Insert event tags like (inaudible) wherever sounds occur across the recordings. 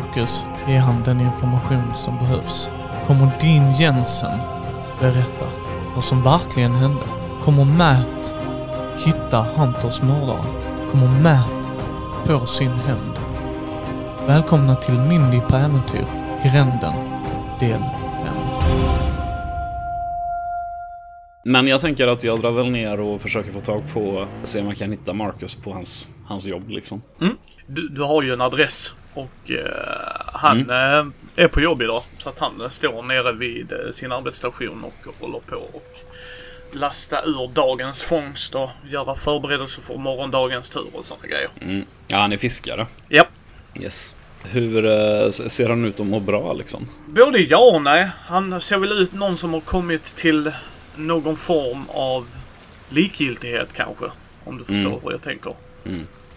Marcus ge han den information som behövs? Kommer Dean Jensen berätta vad som verkligen hände? Kommer Matt hitta Hunters mördare? Kommer Matt få sin hämnd? Välkomna till Mindy på äventyr, Gränden, del 5. Men jag tänker att jag drar väl ner och försöker få tag på, se om jag kan hitta Marcus på hans, hans jobb liksom. Du, du har ju en adress och eh, han eh, är på jobb idag. Så att han eh, står nere vid sin arbetsstation och håller på och lasta ur dagens fångst och göra förberedelser för morgondagens tur och sådana grejer. Mm. Ja, han är fiskare. Ja, Yes. Hur eh, ser han ut att må bra liksom? både ja och nej. Han ser väl ut någon som har kommit till någon form av likgiltighet kanske. Om du förstår Mm. vad jag tänker.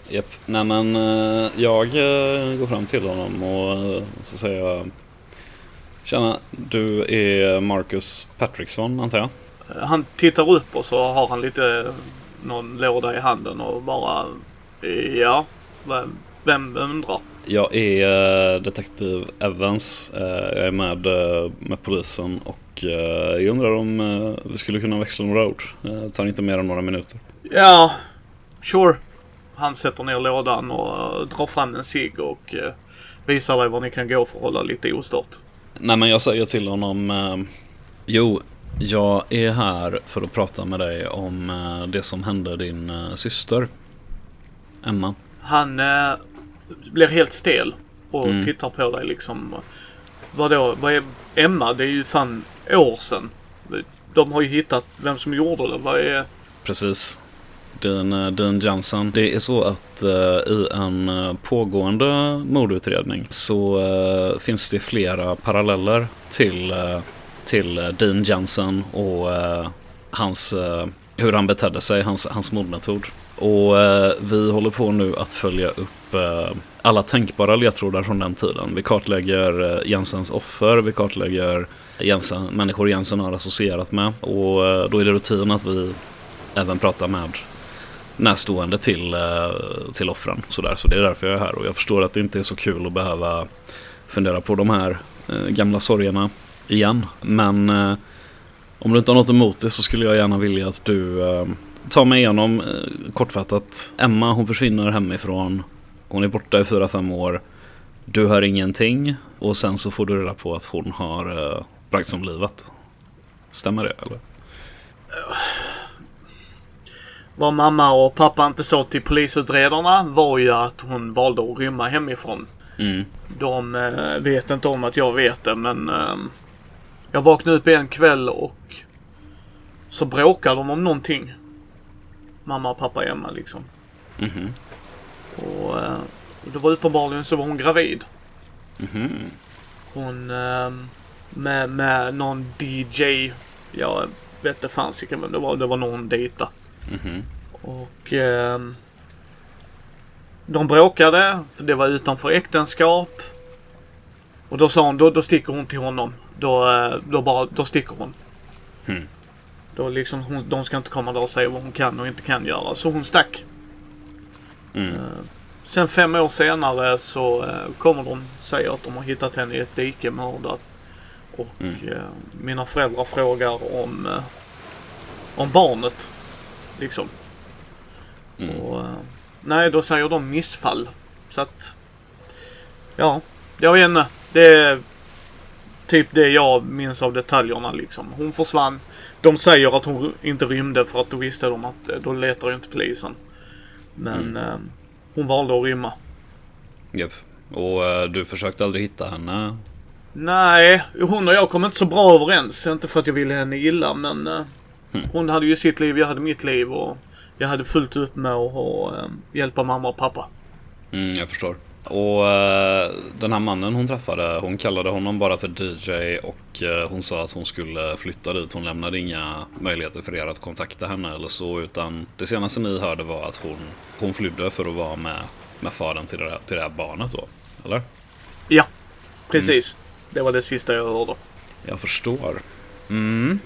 Japp. Nej men eh, jag eh, går fram till honom och eh, så säger jag Tjena, du är Marcus Patrickson antar jag? Han tittar upp och så har han lite någon låda i handen och bara ja, vem, vem undrar? Jag är detektiv Evans. Jag är med, med polisen och jag undrar om vi skulle kunna växla några ord. Det tar inte mer än några minuter. Ja, sure. Han sätter ner lådan och eh, drar fram en cigg och eh, visar dig var ni kan gå för att hålla lite ostört. Nej men jag säger till honom eh, Jo, jag är här för att prata med dig om eh, det som hände din eh, syster Emma. Han eh, blir helt stel och Mm. tittar på dig liksom. Vadå, vad är Emma? Det är ju fan år sedan. De har ju hittat vem som gjorde det. Vad är... Precis. Dean, Dean Johnson. Det är så att eh, i en eh, pågående mordutredning så eh, finns det flera paralleller till, eh, till eh, Dean Johnson och eh, hans, hur han betedde sig, hans, hans mordmetod. Och vi håller på nu att följa upp alla tänkbara ledtrådar från den tiden. Vi kartlägger Jensens offer, vi kartlägger Jensen, människor Jensen har associerat med. Och då är det rutin att vi även pratar med närstående till, eh, till offren. Sådär. Så det är därför jag är här. Och jag förstår att det inte är så kul att behöva fundera på de här eh, gamla sorgerna igen. Men eh, om du inte har något emot det så skulle jag gärna vilja att du tar mig igenom kortfattat. Emma hon försvinner hemifrån. Hon är borta i fyra fem år. Du hör ingenting. Och sen så får du reda på att hon har bragts om livet. Stämmer det eller? Vad mamma och pappa inte sa till polisutredarna var ju att hon valde att rymma hemifrån. Mm. De eh, vet inte om att jag vet det men eh, jag vaknade upp en kväll och så bråkade de om någonting. Mamma och pappa Emma liksom. Mhm. Och eh, det var uppenbarligen så var hon gravid. Mhm. Hon eh, med, med någon DJ. Jag vet inte fan vilken det var. Det var någon dejta. Mhm. Och eh, de bråkade, för det var utanför äktenskap. Och då sa hon, då, då sticker hon till honom. Då, eh, då, bara, då sticker hon. Hmm. Då liksom, hon, de ska inte komma där och säga vad hon kan och inte kan göra. Så hon stack. Mm. Sen fem år senare så eh, kommer de säga att de har hittat henne i ett dike mördad. Och Mm. eh, mina föräldrar frågar om, eh, om barnet. Liksom. Mm. Och, eh, nej, då säger de missfall. Så att... Ja, jag vet inte. Det är typ det jag minns av detaljerna liksom. Hon försvann. De säger att hon inte rymde för att då visste de att eh, då letar ju inte polisen. Men eh, hon valde att rymma. Japp. Och eh, du försökte aldrig hitta henne? Nej, hon och jag kom inte så bra överens. Inte för att jag ville henne illa men eh, Mm. hon hade ju sitt liv, jag hade mitt liv och jag hade fullt upp med att ha, eh, hjälpa mamma och pappa. Mm, jag förstår. Och eh, den här mannen hon träffade, hon kallade honom bara för DJ och eh, hon sa att hon skulle flytta dit. Hon lämnade inga möjligheter för er att kontakta henne eller så utan det senaste ni hörde var att hon, hon flydde för att vara med, med fadern till det, här, till det här barnet då. Eller? Ja, precis. Det var det sista jag hörde. Jag förstår. Mm.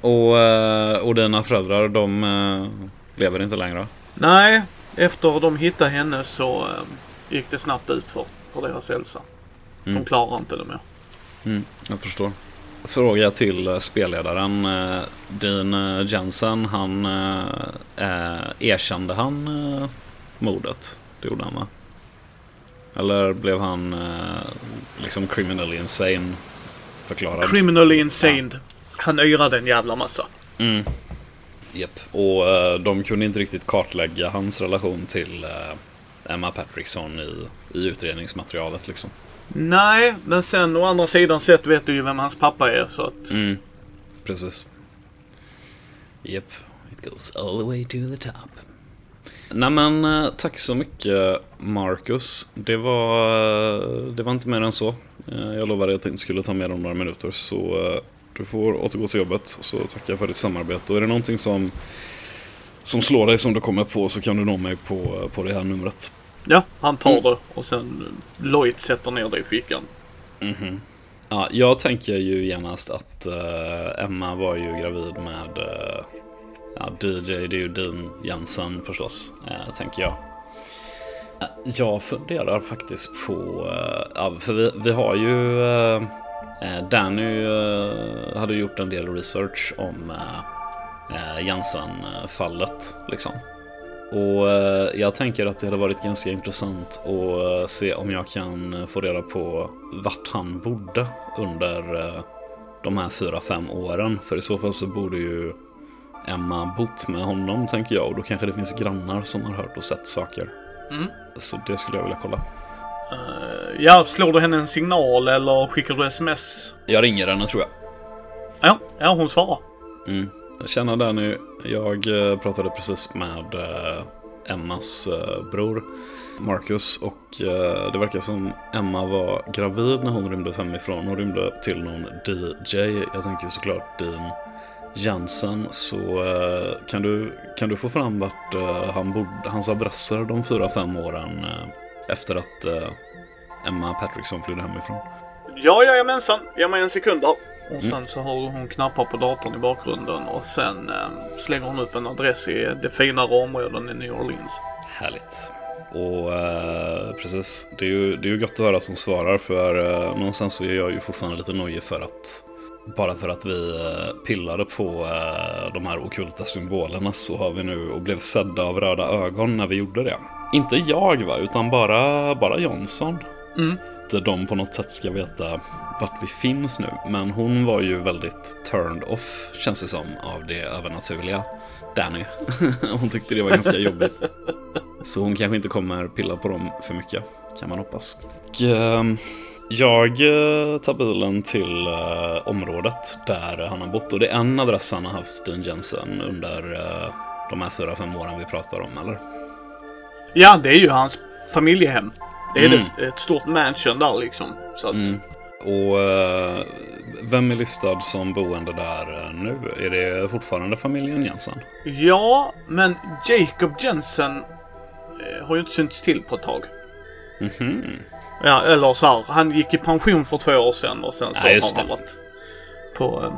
Och, eh, och dina föräldrar, de eh, lever inte längre? Nej, efter de hittade henne så eh, gick det snabbt ut för. för deras hälsa. De Mm. klarar inte det mer. Mm, jag förstår. Fråga till spelledaren. Dean Jensen, han eh, erkände han eh, mordet? Det gjorde han va? Eller blev han eh, liksom criminally insane förklarad? Criminally insane. Han yrade en jävla massa. Mm. Japp. Och eh, de kunde inte riktigt kartlägga hans relation till eh, Emma Patrickson i, i utredningsmaterialet liksom. Nej, men sen å andra sidan sett vet du ju vem hans pappa är så att... Mm. Precis. Japp. It goes all the way to the top. Nej men eh, tack så mycket Marcus. Det var, det var inte mer än så. Jag lovade att det inte skulle ta mer än några minuter så du får återgå till jobbet. Så tackar jag för ditt samarbete. Och är det någonting som, som slår dig som du kommer på så kan du nå mig på, på det här numret. Ja, han tar Mm. det och sen Lloyd sätter ner det i fickan. Mhm. Ja, jag tänker ju genast att eh, Emma var ju gravid med eh, ja, DJ, det är ju Dean Jensen förstås, eh, tänker jag. Jag funderar faktiskt på, för vi, vi har ju, Danny eh, hade gjort en del research om eh, eh, Jensen-fallet liksom. Och eh, jag tänker att det hade varit ganska intressant att eh, se om jag kan eh, få reda på vart han bodde under eh, de här fyra, fem åren. För i så fall så borde ju Emma bott med honom tänker jag. Och då kanske det finns grannar som har hört och sett saker. Mm. Så det skulle jag vilja kolla. Eh, ja, slår du henne en signal eller skickar du sms? Jag ringer henne tror jag. Ja, ja hon svarar. Mm. Jag känner där nu. Jag eh, pratade precis med eh, Emmas bror Marcus och det verkar som Emma var gravid när hon rymde hemifrån. Hon rymde till någon DJ. Jag tänker såklart Dean Jansen. Så kan, du, kan du få fram vart han bodde, hans adresser de fyra, fem åren efter att eh, Emma Patrickson flydde hemifrån? Ja, jajamensan. Ge mig en sekund där. Och sen så har hon knappar på datorn i bakgrunden och sen eh, slänger hon upp en adress i det finare områden i New Orleans. Härligt. Och eh, precis, det är, ju, det är ju gott att höra att hon svarar för eh, någonstans så är jag ju fortfarande lite nojig för att bara för att vi eh, pillade på eh, de här okulta symbolerna så har vi nu och blev sedda av röda ögon när vi gjorde det. Inte jag va, utan bara, bara Johnson. Mm. Inte de på något sätt ska veta vart vi finns nu. Men hon var ju väldigt turned off, känns det som, av det övernaturliga. Danny. (laughs) hon tyckte det var ganska (laughs) jobbigt. Så hon kanske inte kommer pilla på dem för mycket, kan man hoppas. Och, ehm, jag eh, tar bilen till eh, området där han har bott. Och det är en adress han har haft, Dean Jensen, under eh, de här fyra, fem åren vi pratar om, eller? Ja, det är ju hans familjehem. Det är Mm. ett stort mansion där liksom. Så att, Mm. Och vem är listad som boende där nu? Är det fortfarande familjen Jensen? Ja, men Jacob Jensen har ju inte synts till på ett tag. Mhm. Ja, eller så här, han gick i pension för två år sedan och sen så Ja, har han varit på, eh,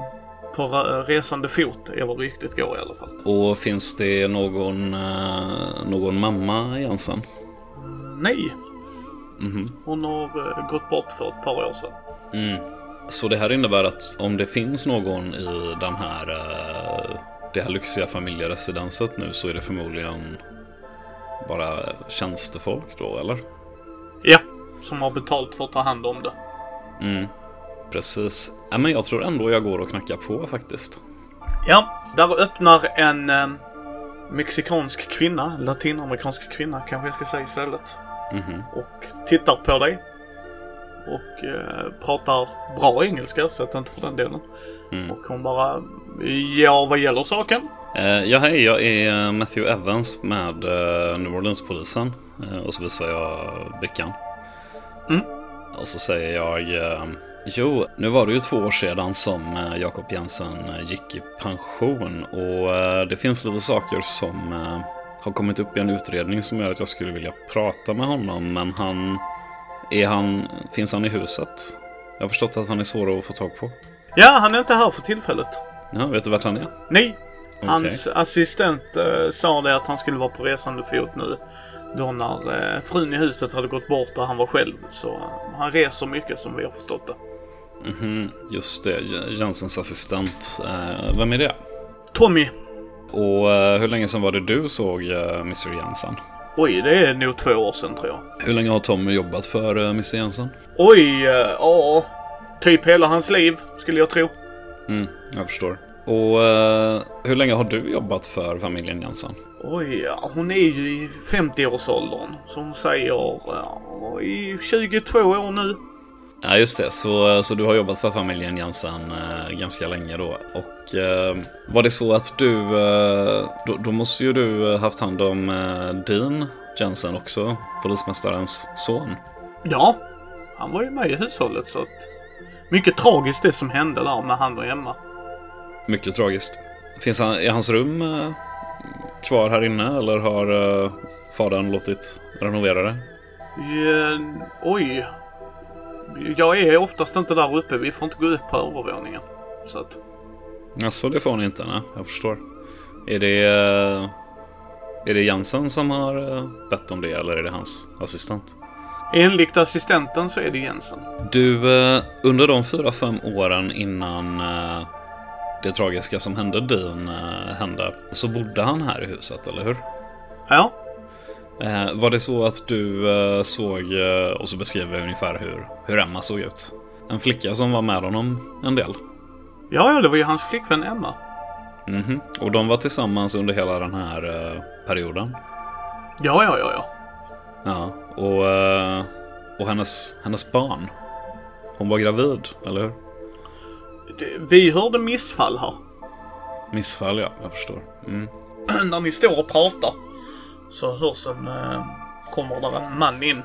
på resande fot, är vad ryktet går i alla fall. Och finns det någon, eh, någon mamma Jensen? Nej, Mhm. hon har eh, gått bort för ett par år sedan. Mm. Så det här innebär att om det finns någon i den här, det här lyxiga familjeresidenset nu så är det förmodligen bara tjänstefolk då, eller? Som har betalt för att ta hand om det. Mm. Precis. Ja, men jag tror ändå jag går och knackar på faktiskt. Ja, där öppnar en eh, mexikansk kvinna, latinamerikansk kvinna kanske jag ska säga istället. Mhm. Och tittar på dig. Och eh, pratar bra engelska, så att inte för den delen. Mm. Och hon bara, ja vad gäller saken? Eh, ja, hej, jag är eh, Matthew Evans med eh, New Orleans-polisen. Eh, och så visar jag brickan. Mm. Och så säger jag, eh, jo, nu var det ju två år sedan som eh, Jakob Jensen eh, gick i pension. Och det finns lite saker som har kommit upp i en utredning som gör att jag skulle vilja prata med honom. Men han, är han, finns han i huset? Jag har förstått att han är svår att få tag på. Ja, han är inte här för tillfället. Ja, vet du vart han är? Nej, Okej. hans assistent eh, sa det att han skulle vara på resande fot nu. Då när eh, frun i huset hade gått bort och han var själv. Så han reser mycket som vi har förstått det. Mhm, just det. Jensens assistent. Eh, vem är det? Tommy. Och eh, hur länge sedan var det du såg Mr Jensen? Oj, det är nog två år sedan tror jag. Hur länge har Tommy jobbat för Mr Jensen? Oj, ja. Typ hela hans liv skulle jag tro. Mm, jag förstår. Och hur länge har du jobbat för familjen Jensen? Oj, ja, hon är ju i 50-årsåldern. Så hon säger ja, i 22 år nu. Ja, just det. Så, så du har jobbat för familjen Jensen eh, ganska länge då. Och eh, var det så att du, eh, då, då måste ju du eh, haft hand om eh, din Jensen också, polismästarens son. Ja, han var ju med i hushållet så att... Mycket tragiskt det som hände där med han och Emma. Mycket tragiskt. Finns han, är hans rum eh, kvar här inne eller har eh, fadern låtit renovera det? Ja, oj. Jag är oftast inte där uppe. Vi får inte gå upp på övervåningen. Så att... Alltså det får ni inte, nej. Jag förstår. Är det, eh, är det Jensen som har eh, bett om det eller är det hans assistent? Enligt assistenten så är det Jensen. Du, under de fyra, fem åren innan det tragiska som hände din eh, hände, så bodde han här i huset, eller hur? Ja. Eh, var det så att du eh, såg, och så beskrev jag ungefär hur, hur Emma såg ut? En flicka som var med honom en del? Ja, ja, det var ju hans flickvän Emma. Mhm. Och de var tillsammans under hela den här perioden? Ja, ja, ja, ja. Ja, och, och hennes, hennes barn? Hon var gravid, eller hur? Vi hörde missfall här. Missfall, ja. Jag förstår. Mm. (clears throat) När ni står och pratar så hörs en... Eh, kommer där en man in.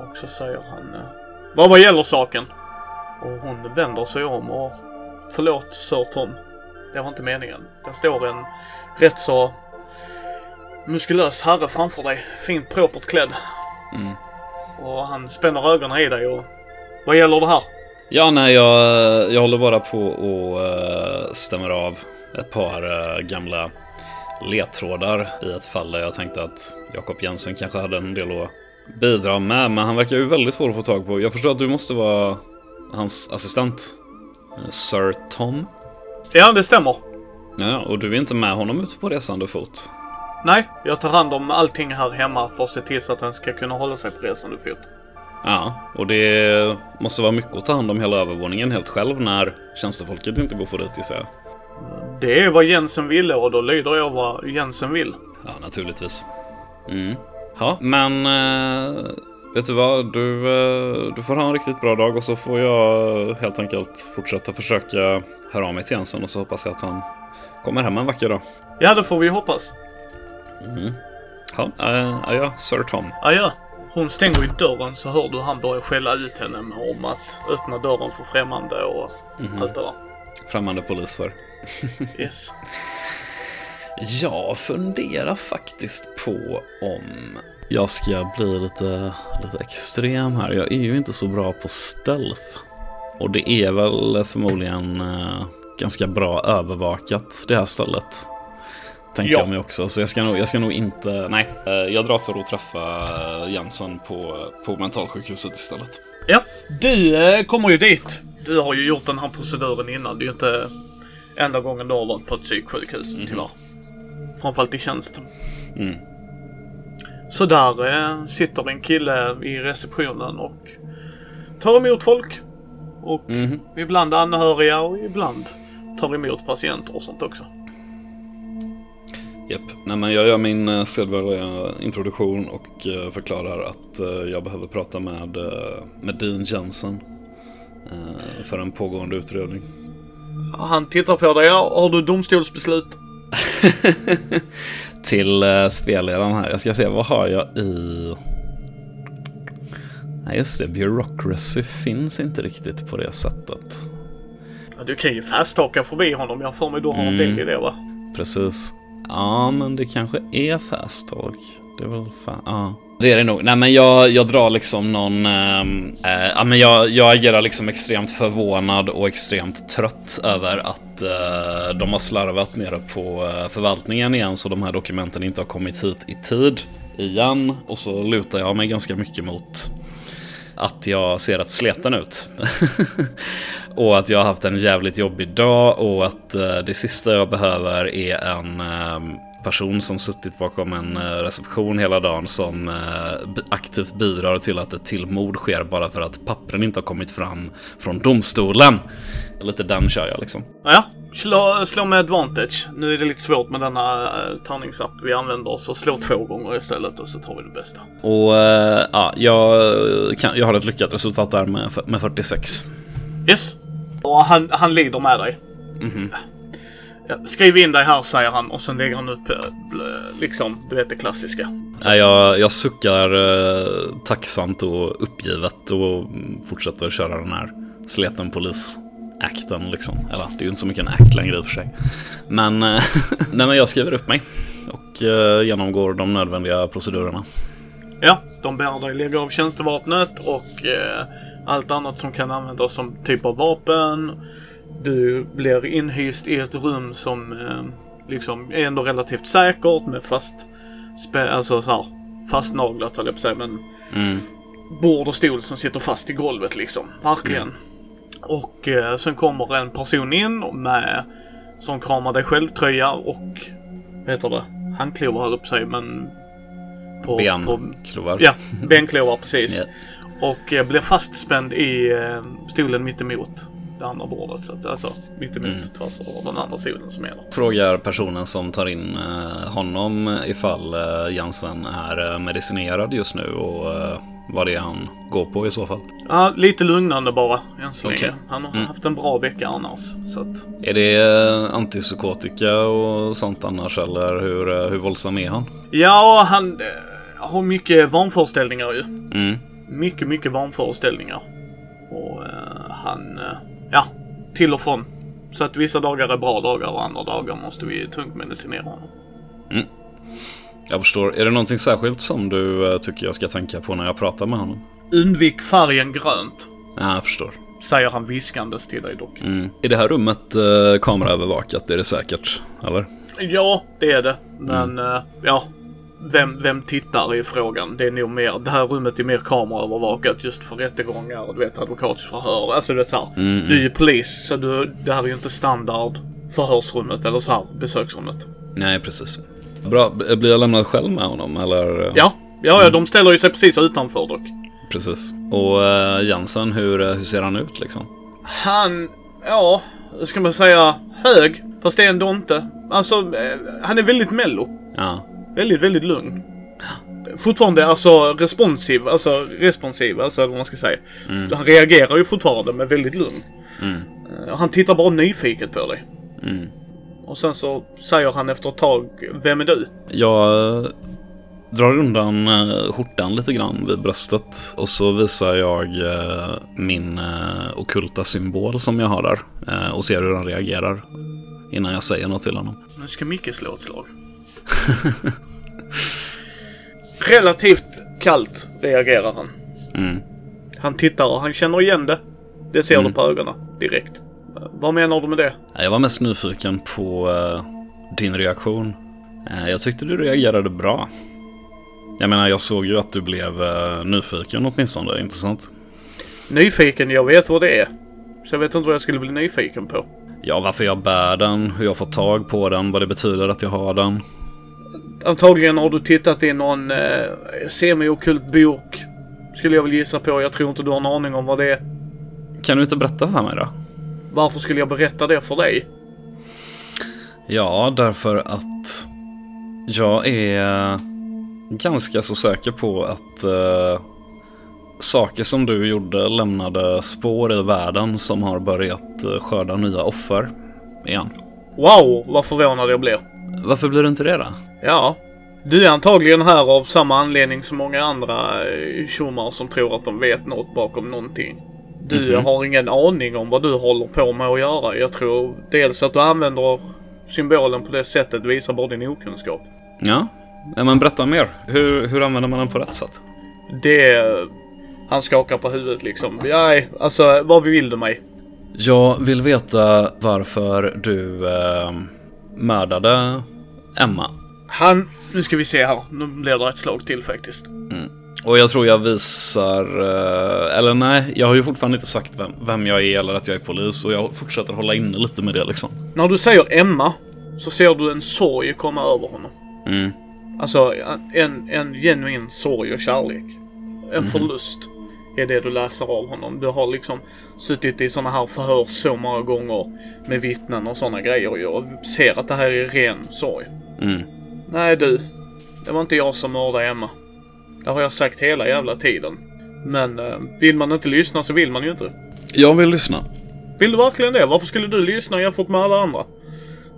Och så säger han... Eh, vad vad gäller saken? Och hon vänder sig om och... Förlåt, Sir Tom. Det var inte meningen. Det står en rätt så muskulös herre framför dig. Fint propert klädd. Mm. Och han spänner ögonen i dig och... Vad gäller det här? Ja, nej, jag, jag håller bara på och uh, stämmer av ett par eh, gamla ledtrådar i ett fall där jag tänkte att Jakob Jensen kanske hade en del att bidra med. Men han verkar ju väldigt svår att få tag på. Jag förstår att du måste vara hans assistent. eh, Sir Tom. Ja, det stämmer. Ja, och du är inte med honom ute på resande fot. Nej, jag tar hand om allting här hemma för att se till så att han ska kunna hålla sig på resande fot. Ja, och det måste vara mycket att ta hand om hela övervåningen helt själv när tjänstefolket inte går för dit gissar jag. Det är vad Jensen ville och då lyder jag vad Jensen vill. Ja, naturligtvis. Mm. Ja, men eh, vet du vad? Du, eh, du får ha en riktigt bra dag och så får jag helt enkelt fortsätta försöka höra av mig till Jensen och så hoppas jag att han kommer hem en vacker dag. Ja, det får vi hoppas. Ja, äh, adjö, Sir Tom. Adjö. Hon stänger ju dörren så hör du han börjar skälla ut henne om att öppna dörren för främmande och allt det där. Främmande poliser. (laughs) Yes. Jag funderar faktiskt på om jag ska bli lite, lite extrem här. Jag är ju inte så bra på stealth. Och det är väl förmodligen eh, ganska bra övervakat det här stället. Tänker Ja. jag mig också. Så jag ska nog, jag ska nog inte... Nej, eh, jag drar för att träffa eh, Jensen på, på mentalsjukhuset istället. Ja, du eh, kommer ju dit. Du har ju gjort den här proceduren innan. Det är ju inte enda gången du har varit på ett psyksjukhus, tyvärr. Framförallt i tjänsten. Mm. Så där eh, sitter en kille i receptionen och tar emot folk. Och Mhm. ibland anhöriga och ibland tar emot patienter och sånt också. Japp. Nej, men jag gör min eh, sedvanliga introduktion och eh, förklarar att eh, jag behöver prata med, med Dean Jensen för en pågående utredning. Han tittar på dig. Ja, har du domstolsbeslut? (laughs) Till spelledaren här. Jag ska se, vad har jag i... Nej, just det. Bureaucracy finns inte riktigt på det sättet. Du kan ju fasthaka förbi honom. Jag för mig du har en del i det va? Precis. Ja, men det kanske är fast talk. Det är väl fan, ja. Det är det nog. Nej, men jag, jag drar liksom någon... Äh, ja, men jag, jag agerar liksom extremt förvånad och extremt trött över att äh, de har slarvat nere på eh, förvaltningen igen så de här dokumenten inte har kommit hit i tid. igen och så lutar jag mig ganska mycket mot att jag ser rätt sleten ut. (laughs) och att jag har haft en jävligt jobbig dag och att eh, det sista jag behöver är en ehm, person som suttit bakom en eh, reception hela dagen som eh, aktivt bidrar till att ett till mord sker bara för att pappren inte har kommit fram från domstolen. Lite den kör jag liksom. Ja, slå, slå med advantage. Nu är det lite svårt med denna uh, tärningsapp vi använder, så slå två gånger istället och så tar vi det bästa. Och eh, ja, jag, kan, jag har ett lyckat resultat där med, med 46. Yes. Och han, han lider med dig. Ja, skriv in dig här säger han och sen lägger han upp eh, liksom, du vet det klassiska. Nej, jag, jag suckar eh, tacksamt och uppgivet och fortsätter köra den här sleten polis-acten liksom. Eller det är ju inte så mycket en act längre i och för sig. Men, eh, (laughs) nej, men jag skriver upp mig och eh, genomgår de nödvändiga procedurerna. Ja, de ber dig lägga av tjänstevapnet och eh, allt annat som kan användas som typ av vapen. Du blir inhyst i ett rum som eh, liksom är ändå relativt säkert med fast, alltså så här, fastnaglat höll jag på att säga, men Mm. bord och stol som sitter fast i golvet liksom. Verkligen. Och eh, sen kommer en person in med som kramar dig själv-tröja och vad heter det? Handklovar höll jag på att säga men... På, Benklovar. Ja, benklovar precis. (laughs) Ja. Och eh, blir fastspänd i eh, stolen mittemot det andra bordet. Så att, alltså mittemot Mm. tvärs över den andra stolen som är där. Frågar personen som tar in eh, honom ifall eh, Jansen är eh, medicinerad just nu och eh, vad det är han går på i så fall. Ja, lite lugnande bara än så länge. Han har Mm. haft en bra vecka annars. Så att, Är det antipsykotika och sånt annars eller hur, hur våldsam är han? ja, han har mycket vanföreställningar ju. Mm. Mycket, mycket vanföreställningar. Och eh, han, eh, ja, till och från. Så att vissa dagar är bra dagar och andra dagar måste vi tungt medicinera honom. Jag förstår. Är det någonting särskilt som du eh, tycker jag ska tänka på när jag pratar med honom? Undvik färgen grönt, Ja, jag förstår. säger han viskandes till dig dock. Mm. Är det här rummet eh, kameraövervakat? Är det säkert? Eller? Ja, det är det. Men eh, ja, vem, vem tittar i frågan? Det är nog mer, det här rummet är mer kameraövervakat just för rättegångar, du vet advokatsförhör. Alltså du vet såhär, Mm, du är ju polis så du, det här är ju inte standard förhörsrummet eller så här besöksrummet. Nej, precis. Bra. Blir jag lämnad själv med honom eller? Ja, ja, ja de ställer ju sig precis utanför dock. Precis. Och uh, Jansen, hur, eh, hur ser han ut liksom? Han, ja, hur ska man säga, hög. Fast det är ändå inte. Alltså, eh, han är väldigt mello. Ja. Väldigt, väldigt lugn. Fortfarande alltså responsiv, alltså responsiv, alltså vad man ska säga. Han reagerar ju fortfarande men väldigt lugn. Mm. Eh, Han tittar bara nyfiket på dig. Mm. Och sen så säger han efter ett tag, vem är du? Jag eh, drar undan uh, skjortan lite grann vid bröstet och så visar jag eh, min okulta symbol som jag har där eh, och ser hur han reagerar innan jag säger något till honom. Nu ska Micke slå ett slag. (laughs) Relativt kallt reagerar han. Mm. Han tittar och han känner igen det. Det ser Mm. du på ögonen direkt. Vad menar du med det? Jag var mest nyfiken på eh, din reaktion. Eh, jag tyckte du reagerade bra. Jag menar, jag såg ju att du blev eh, nyfiken åtminstone, inte sant? Nyfiken, jag vet vad det är. Så jag vet inte vad jag skulle bli nyfiken på. Ja, varför jag bär den, hur jag får tag på den, vad det betyder att jag har den. Antagligen har du tittat i någon eh, semi-okult bok. Skulle jag väl gissa på. Jag tror inte du har en aning om vad det är. Kan du inte berätta för mig då? Varför skulle jag berätta det för dig? Ja, därför att jag är ganska så säker på att eh, saker som du gjorde lämnade spår i världen som har börjat eh, skörda nya offer igen. Wow, vad förvånad jag blir. Varför blir du inte det då? Ja. Du är antagligen här av samma anledning som många andra eh, tjommar som tror att de vet något bakom någonting. Du Mhm. har ingen aning om vad du håller på med att göra. Jag tror dels att du använder symbolen på det sättet visar bara din okunskap. Ja, ja men berätta mer. Hur, hur använder man den på rätt sätt? Det... Han skakar på huvudet liksom. Nej, alltså vad vill du mig? Jag vill veta varför du eh, mördade Emma. Han, nu ska vi se här. Nu blir det ett slag till faktiskt. Och jag tror jag visar, eh, eller nej, jag har ju fortfarande inte sagt vem, vem jag är eller att jag är polis och jag fortsätter hålla inne lite med det liksom. När du säger Emma så ser du en sorg komma över honom. Mm. Alltså en, en genuin sorg och kärlek. En förlust är det du läser av honom. Du har liksom suttit i såna här förhör så många gånger med vittnen och såna grejer och jag ser att det här är ren sorg. Mm. Nej du, det var inte jag som mördade Emma. Det har jag sagt hela jävla tiden. Men eh, vill man inte lyssna så vill man ju inte. Jag vill lyssna. Vill du verkligen det? Varför skulle du lyssna jämfört med alla andra?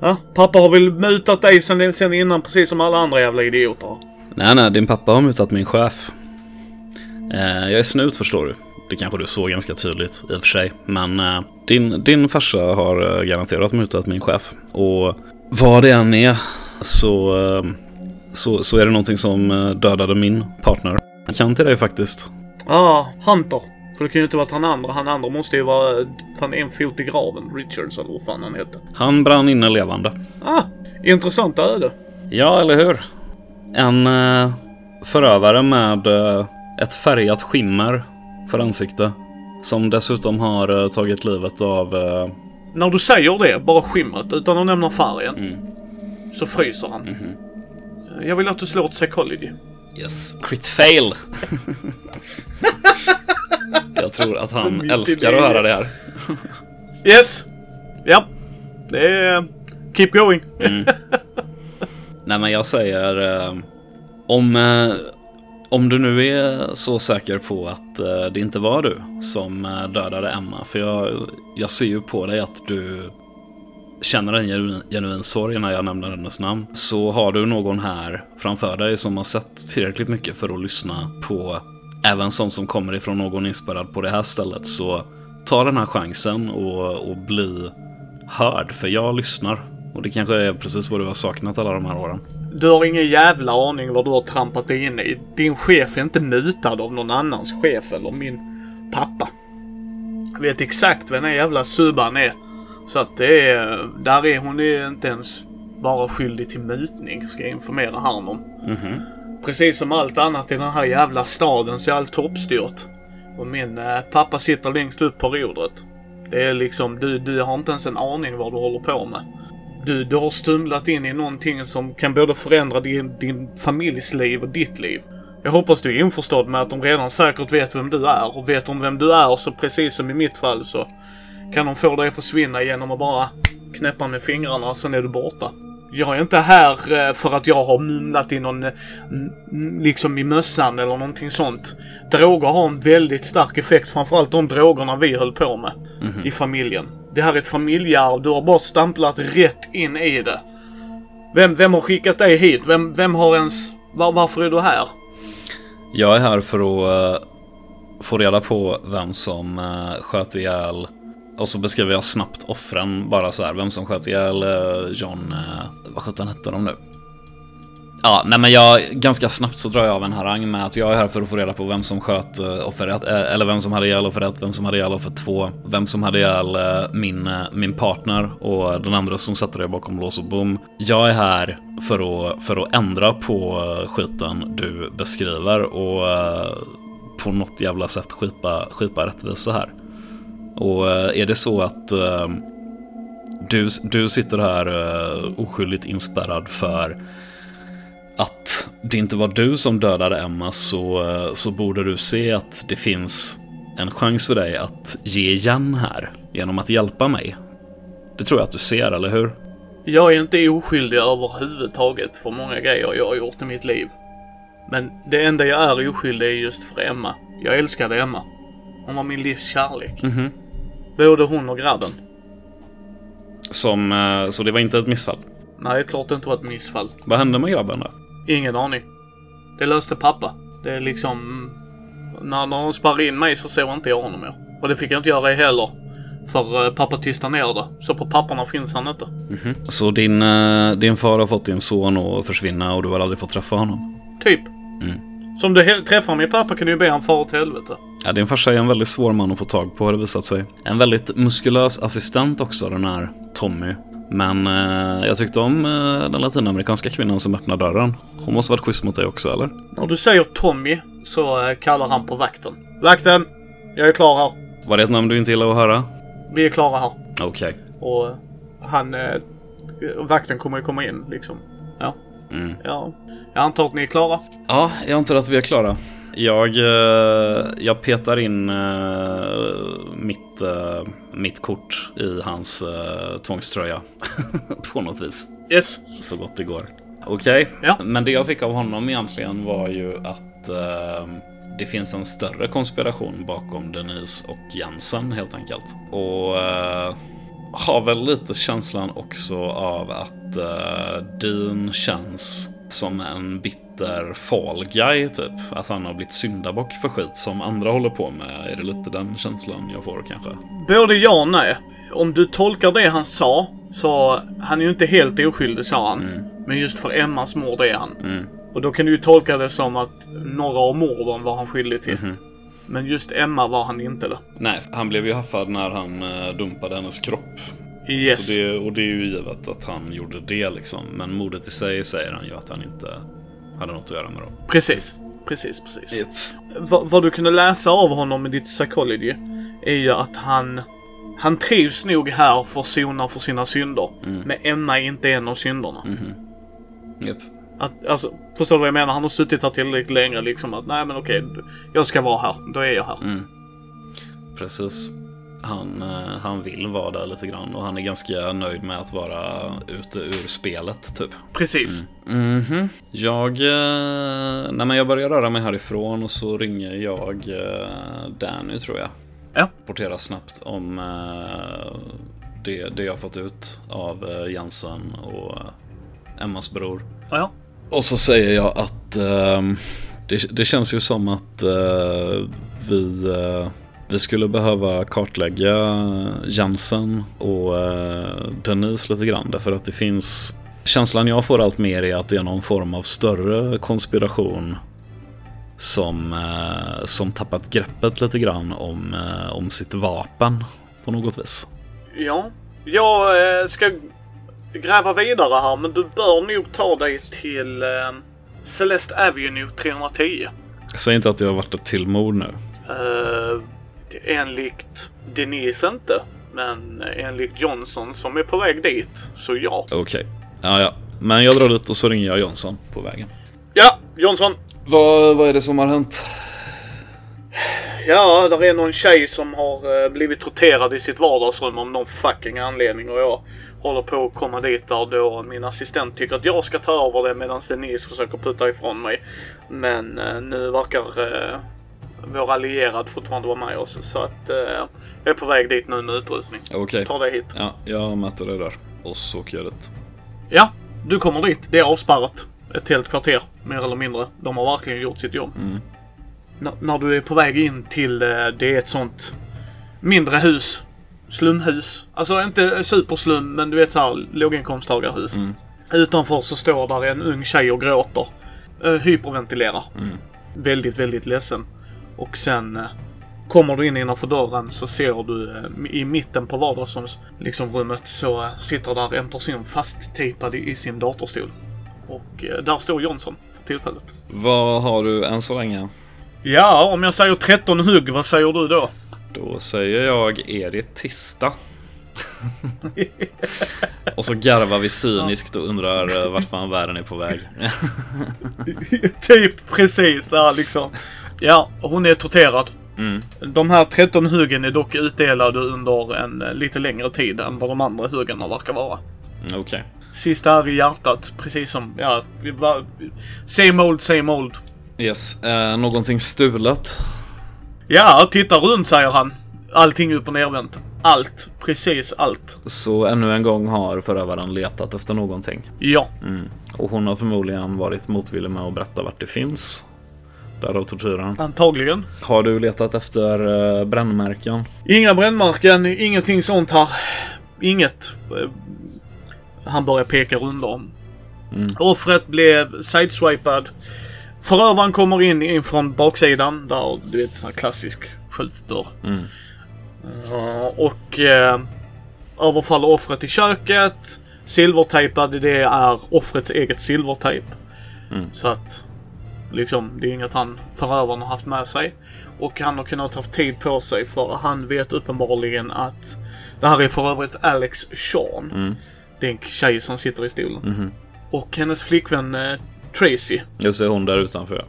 Ja, pappa har väl mutat dig sen, sen innan precis som alla andra jävla idioter. Nej, nej, din pappa har mutat min chef. Eh, jag är snut förstår du. Det kanske du såg ganska tydligt i och för sig. Men eh, din, din farsa har eh, garanterat mutat min chef. Och vad det än är så, så, så är det någonting som dödade min partner. Jag kan till dig faktiskt. Ah, Hunter. För det kan ju inte vara han andra. Han andra måste ju vara fan en fot i graven. Richards eller vad fan han heter. Han brann inne levande. Ah, intressant öde. Ja, eller hur? En förövare med ett färgat skimmer för ansikte. Som dessutom har eh, tagit livet av... Eh, När du säger det, bara skimret, utan att nämna färgen, mm, så fryser han. mhm. Jag vill att du slår ett psychology. Yes, crit fail! (laughs) Jag tror att han älskar att höra det här. Yes! Ja. Det är... Keep going. (laughs) Nej men jag säger eh, om, eh, om du nu är så säker på att eh, det inte var du som eh, dödade Emma. För jag, jag ser ju på dig att du känner en genuin, genuin sorg när jag nämner hennes namn. Så har du någon här framför dig som har sett tillräckligt mycket för att lyssna på även sånt som kommer ifrån någon inspirerad på det här stället. Så ta den här chansen och, och bli hörd. För jag lyssnar. Och det kanske är precis vad du har saknat alla de här åren. Du har ingen jävla aning vad du har trampat dig in i. Din chef är inte mutad av någon annans chef eller min pappa. Jag vet exakt vem den jävla Suban är. Så att det är... Där är hon är inte ens bara skyldig till mutning, ska jag informera han om. Mhm. Precis som allt annat i den här jävla staden så är allt toppstyrt. Och min eh, pappa sitter längst upp på rodret. Det är liksom, du, du har inte ens en aning vad du håller på med. Du, du har stumlat in i någonting som kan både förändra din, din familjs liv och ditt liv. Jag hoppas du är införstådd med att de redan säkert vet vem du är och vet de vem du är så precis som i mitt fall så kan de få dig att försvinna genom att bara knäppa med fingrarna och sen är du borta. Jag är inte här eh, för att jag har mumlat i någon, liksom i mössan eller någonting sånt. Droger har en väldigt stark effekt, framförallt de drogerna vi höll på med i familjen. Det här är ett familjearv, du har bara stamplat rätt in i det. Vem, vem har skickat dig hit? Vem, vem har ens... Var, varför är du här? Jag är här för att uh, få reda på vem som uh, sköt ihjäl och så beskriver jag snabbt offren bara så här. Vem som sköt ihjäl uh, John, uh, vad sjutton hette de nu? Ja, nej men jag, ganska snabbt så drar jag av en harang med att jag är här för att få reda på vem som sköt eh, offer ett, eh, eller vem som hade ihjäl offer ett, vem som hade ihjäl offer två, vem som hade ihjäl eh, min, min partner och den andra som satte det bakom lås och bom. Jag är här för att, för att ändra på skiten du beskriver och på något jävla sätt skipa, skipa rättvisa här. Och är det så att du, du sitter här oskyldigt inspärrad för att det inte var du som dödade Emma så, eh, så borde du se att det finns en chans för dig att ge igen här genom att hjälpa mig. Det tror jag att du ser, eller hur? Jag är inte oskyldig överhuvudtaget för många grejer jag har gjort i mitt liv. Men det enda jag är oskyldig är just för Emma. Jag älskade Emma. Hon var min livs kärlek. Mhm. Både hon och grabben. Som, eh, så det var inte ett missfall. Nej, klart det inte var ett missfall. Vad hände med grabben då? Ingen aning. Det löste pappa. Det är liksom... När de spärrar in mig så såg inte jag honom mer. Och det fick jag inte göra heller. För eh, pappa tystade ner det. Så på papperna finns han inte. Mhm. Så din, eh, din far har fått din son att försvinna och du har aldrig fått träffa honom? Typ. Mm. Så om du träffar min pappa kan du ju be han fara åt helvete. Ja, din farsa är en väldigt svår man att få tag på har det visat sig. En väldigt muskulös assistent också, den här Tommy. Men eh, jag tyckte om eh, den latinamerikanska kvinnan som öppnade dörren. Hon måste varit schysst mot dig också eller? När du säger Tommy så eh, kallar han på vakten. Vakten! Jag är klar här. Var det ett namn du inte gillar att höra? Vi är klara här. Okej. Och han... Eh, vakten kommer ju komma in liksom. Ja. Mm. ja. Jag antar att ni är klara. Ja, jag antar att vi är klara. Jag, eh, jag petar in eh, mitt, eh, mitt kort i hans tvångströja. (laughs) På något vis. Yes. Så gott det går. Okej, Ja. men det jag fick av honom egentligen var ju att det finns en större konspiration bakom Denise och Jensen helt enkelt. Och eh, har väl lite känslan också av att eh, Dean känns som en bitter fall guy typ. Att han har blivit syndabock för skit som andra håller på med. Är det lite den känslan jag får kanske? Både ja och nej. Om du tolkar det han sa, så han är ju inte helt oskyldig sa han. Men just för Emmas mord är han. Mm. Och då kan du ju tolka det som att några av morden var han skyldig till. Mhm. Men just Emma var han inte det. Nej, han blev ju haffad när han eh, dumpade hennes kropp. Yes. Så det, och det är ju givet att han gjorde det liksom. Men mordet i sig säger han ju att han inte hade något att göra med då. Precis. Precis, precis. Va, vad du kunde läsa av honom i ditt psychology är ju att han han trivs nog här för att sona för sina synder. Men Emma är inte en av synderna. Japp. Att, alltså, förstår du vad jag menar? Han har suttit här tillräckligt länge liksom att nej men okej, jag ska vara här. Då är jag här. Precis. Han, eh, han vill vara där lite grann och han är ganska nöjd med att vara ute ur spelet typ. Precis. Mhm. Jag, eh, nej men jag börjar röra mig härifrån och så ringer jag eh, Danny tror jag. Ja. Rapporterar snabbt om det, det jag fått ut av Jensen och Emmas bror. Ja. Och så säger jag att det, det känns ju som att vi, vi skulle behöva kartlägga Jensen och uh, Denise lite grann. Därför att det finns Känslan jag får allt mer är att det är någon form av större konspiration som, eh, som tappat greppet lite grann om, eh, om sitt vapen på något vis. Ja. Jag eh, ska gräva vidare här men du bör nog ta dig till eh, Celeste Avenue 310. Säg inte att det har varit ett till mord nu. Enligt Denise inte. Men enligt Johnson som är på väg dit, så ja. Okej. Ja, ja. Men jag drar dit och så ringer jag Jonsson på vägen. Ja, Johnson. Vad, vad är det som har hänt? Ja, där är någon tjej som har eh, blivit torterad i sitt vardagsrum av någon fucking anledning och jag håller på att komma dit där då min assistent tycker att jag ska ta över det medan Denise försöker putta ifrån mig. Men eh, nu verkar eh, vår allierad fortfarande vara med oss så att eh, jag är på väg dit nu med utrustning. Okej. Ta dig hit. Ja, jag möter dig där. Och så åker jag dit. Ja, du kommer dit. Det är avspärrat. Ett helt kvarter, mer eller mindre. De har verkligen gjort sitt jobb. Mm. När du är på väg in till, eh, det är ett sånt mindre hus. Slumhus. Alltså inte superslum, men du vet såhär låginkomsttagarhus. Mm. Utanför så står där en ung tjej och gråter. Uh, hyperventilerar. Mm. Väldigt, väldigt ledsen. Och sen eh, kommer du in innanför dörren så ser du eh, i mitten på vardagsrums liksom rummet så eh, sitter där en person fasttejpad i, i sin datorstol. Och där står Johnson för tillfället. Vad har du än så länge? Ja, om jag säger 13 hugg, vad säger du då? Då säger jag eritista. (laughs) och så garvar vi cyniskt och undrar vart fan världen är på väg. (laughs) typ precis där liksom. Ja, hon är torterad. Mm. De här 13 huggen är dock utdelade under en eh, lite längre tid än vad de andra huggen verkar vara. Okej. Sista är i hjärtat, precis som, ja, same old, same old. Yes. Eh, någonting stulet? Ja, titta runt säger han. Allting upp och nervänt. Allt. Precis allt. Så ännu en gång har förövaren letat efter någonting. Ja. Mm. Och hon har förmodligen varit motvillig med att berätta vart det finns. Därav tortyren. Antagligen. Har du letat efter uh, brännmärken? Inga brännmärken, ingenting sånt här. Inget. Eh, Han börjar peka runt om. Mm. Offret blev sideswipad. Förövaren kommer in, in från baksidan. Där, du vet, sån här klassisk skjutdörr. Mm. Ja, och eh, överfaller offret i köket. Silvertejpad, det är offrets eget silvertejp. Mm. Så att liksom, det är inget han förövaren har haft med sig. Och han har kunnat haft tid på sig för han vet uppenbarligen att det här är för övrigt Alex Sean. Mm. Det är en tjej som sitter i stolen. Mhm. Och hennes flickvän eh, Tracy. Just det, hon där utanför.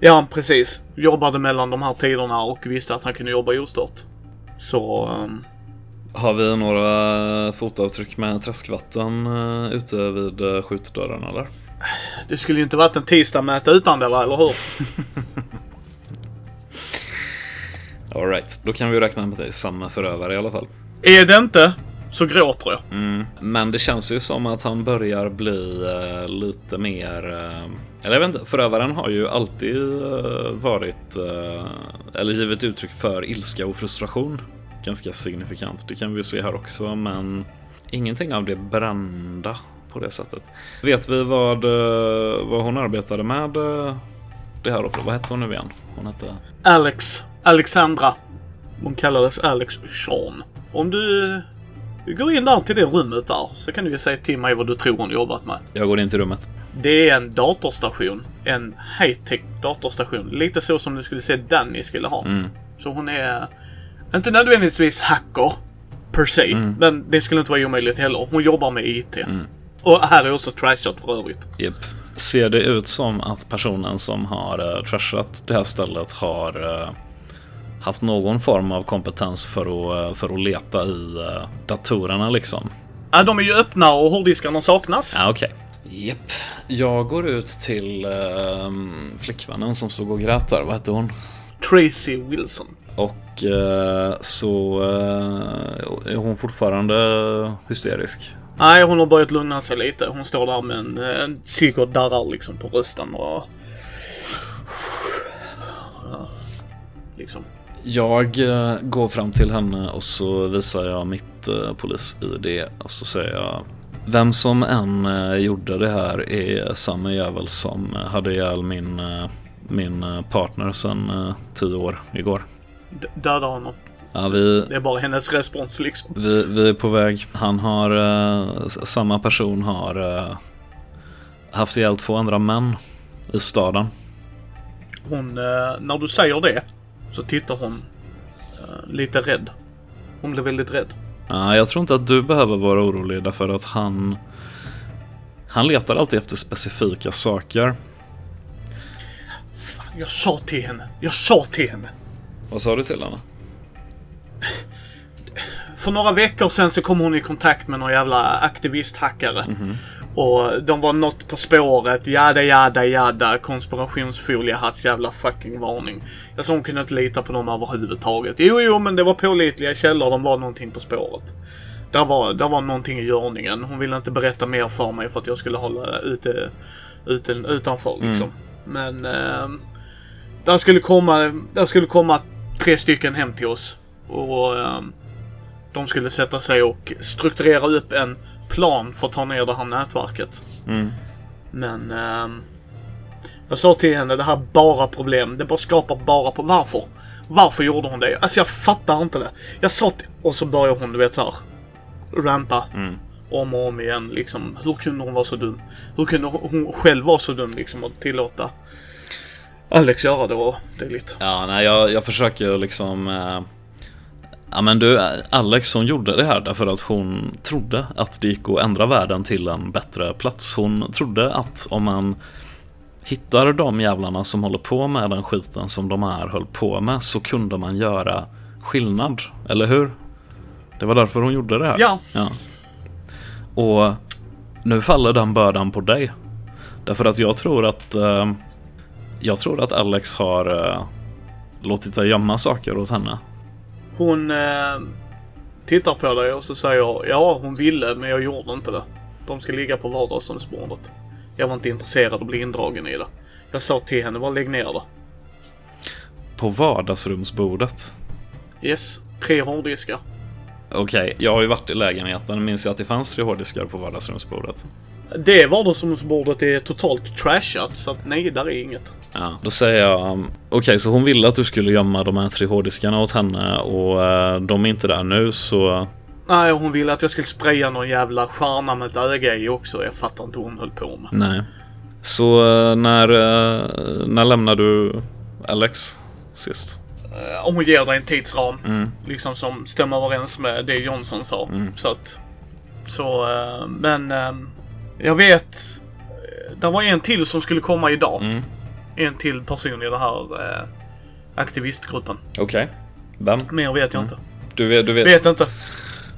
Ja, precis. Jobbade mellan de här tiderna och visste att han kunde jobba ostört. Så... ehm, Har vi några fotavtryck med träskvatten uh, ute vid uh, skjutdörren eller? Det skulle ju inte varit en tisdag med ett utan det, va? eller hur? (laughs) Alright, då kan vi räkna med dig samma förövare i alla fall. Är det inte, så gråter jag. Mm. Men det känns ju som att han börjar bli eh, lite mer... eh, eller jag vet inte, förövaren har ju alltid eh, varit... eller givit uttryck för ilska och frustration. Ganska signifikant. Det kan vi ju se här också, men ingenting av det brända på det sättet. Vet vi vad, eh, vad hon arbetade med eh, det här offret? Vad hette hon nu igen? Hon hette... Alex. Alexandra. Hon kallades Alex Sean. Om du går in där till det rummet där så kan du ju säga till mig vad du tror hon jobbat med. Jag går in till rummet. Det är en datorstation. En high-tech datorstation. Lite så som du skulle se Danny skulle ha. Mm. Så hon är inte nödvändigtvis hacker per se. Mm. Men det skulle inte vara omöjligt heller. Hon jobbar med IT. Och här är också trashat för övrigt. Japp. Ser det ut som att personen som har uh, trashat det här stället har eh, haft någon form av kompetens för att, eh, för att leta i eh, datorerna liksom? Ja, de är ju öppna och hårddiskarna saknas. Ja, okej. Japp. Jag går ut till uh, flickvännen som stod och grät där. Vad hette hon? Tracy Wilson. Och eh, så eh, är hon fortfarande hysterisk. Nej, hon har börjat lugna sig lite. Hon står där med en, en cigg och darrar liksom på rösten och... Liksom. Jag eh, går fram till henne och så visar jag mitt eh, polis-id och så säger jag Vem som än eh, gjorde det här är samma jävel som hade ihjäl min, min partner sedan tio år igår. D- döda honom. Ja, vi, Det är bara hennes respons liksom. vi, vi är på väg. Han har, s- samma person har eh, haft ihjäl två andra män i staden. Hon, eh, när du säger det så tittar hon lite rädd. Hon blir väldigt rädd. Ja, jag tror inte att du behöver vara orolig därför att han Han letar alltid efter specifika saker. Fan, jag sa till henne. Jag sa till henne. Vad sa du till henne? För några veckor sedan så kom hon i kontakt med någon jävla aktivisthackare. Och de var något på spåret. Jada, jada, jada. Konspirationsfoliehatts jävla fucking varning. Jag sa hon kunde inte lita på dem överhuvudtaget. Jo, jo, men det var pålitliga källor. De var någonting på spåret. Där var, där var någonting i görningen. Hon ville inte berätta mer för mig för att jag skulle hålla ute, ute utanför liksom. Men... Eh, där skulle komma, där skulle komma tre stycken hem till oss. Och... ehm, de skulle sätta sig och strukturera upp en plan för att ta ner det här nätverket. Mm. Men... ehm, jag sa till henne, det här är bara problem. Det bara skapar bara på Varför? Varför gjorde hon det? Alltså jag fattar inte det. Jag sa till... Och så börjar hon, du vet så här. Ranta. Mm. Om och om igen liksom. Hur kunde hon vara så dum? Hur kunde hon själv vara så dum liksom att tillåta Alex göra det och dylikt? Ja, nej, jag, jag försöker liksom eh, Ja men du, Alex hon gjorde det här därför att hon trodde att det gick att ändra världen till en bättre plats. Hon trodde att om man hittar de jävlarna som håller på med den skiten som de här höll på med så kunde man göra skillnad, eller hur? Det var därför hon gjorde det här. Ja, Ja. Och nu faller den bördan på dig. Därför att jag tror att eh, jag tror att Alex har eh, låtit dig gömma saker åt henne. Hon eh, tittar på dig och så säger ja, hon ville men jag gjorde inte det. De ska ligga på vardagsrumsbordet. Jag var inte intresserad av att bli indragen i det. Jag sa till henne, bara lägg ner det. På vardagsrumsbordet. Yes, tre hårddiskar. Okej, jag har ju varit i lägenheten. Minns jag att det fanns tre hårddiskar på vardagsrumsbordet? Det vardagsrumsbordet är totalt trashat så att nej, där är inget. Ja, då säger jag um, Okej, så hon ville att du skulle gömma de här tre hårddiskarna åt henne och eh, de är inte där nu så Nej, hon ville att jag skulle spraya någon jävla stjärna med ett öga i också. Jag fattar inte vad hon höll på med. Nej. Så eh, när, eh, när lämnade du Alex sist? Om hon ger dig en tidsram. Mm. Liksom som stämmer överens med det Johnson sa. Mm. Så att... Så, men... eh, Jag vet... eh, Det var en till som skulle komma idag. Mm. En till person i den här eh, aktivistgruppen. Okej. Vem? Mer vet jag Mm. inte. Du vet, du vet. Vet inte.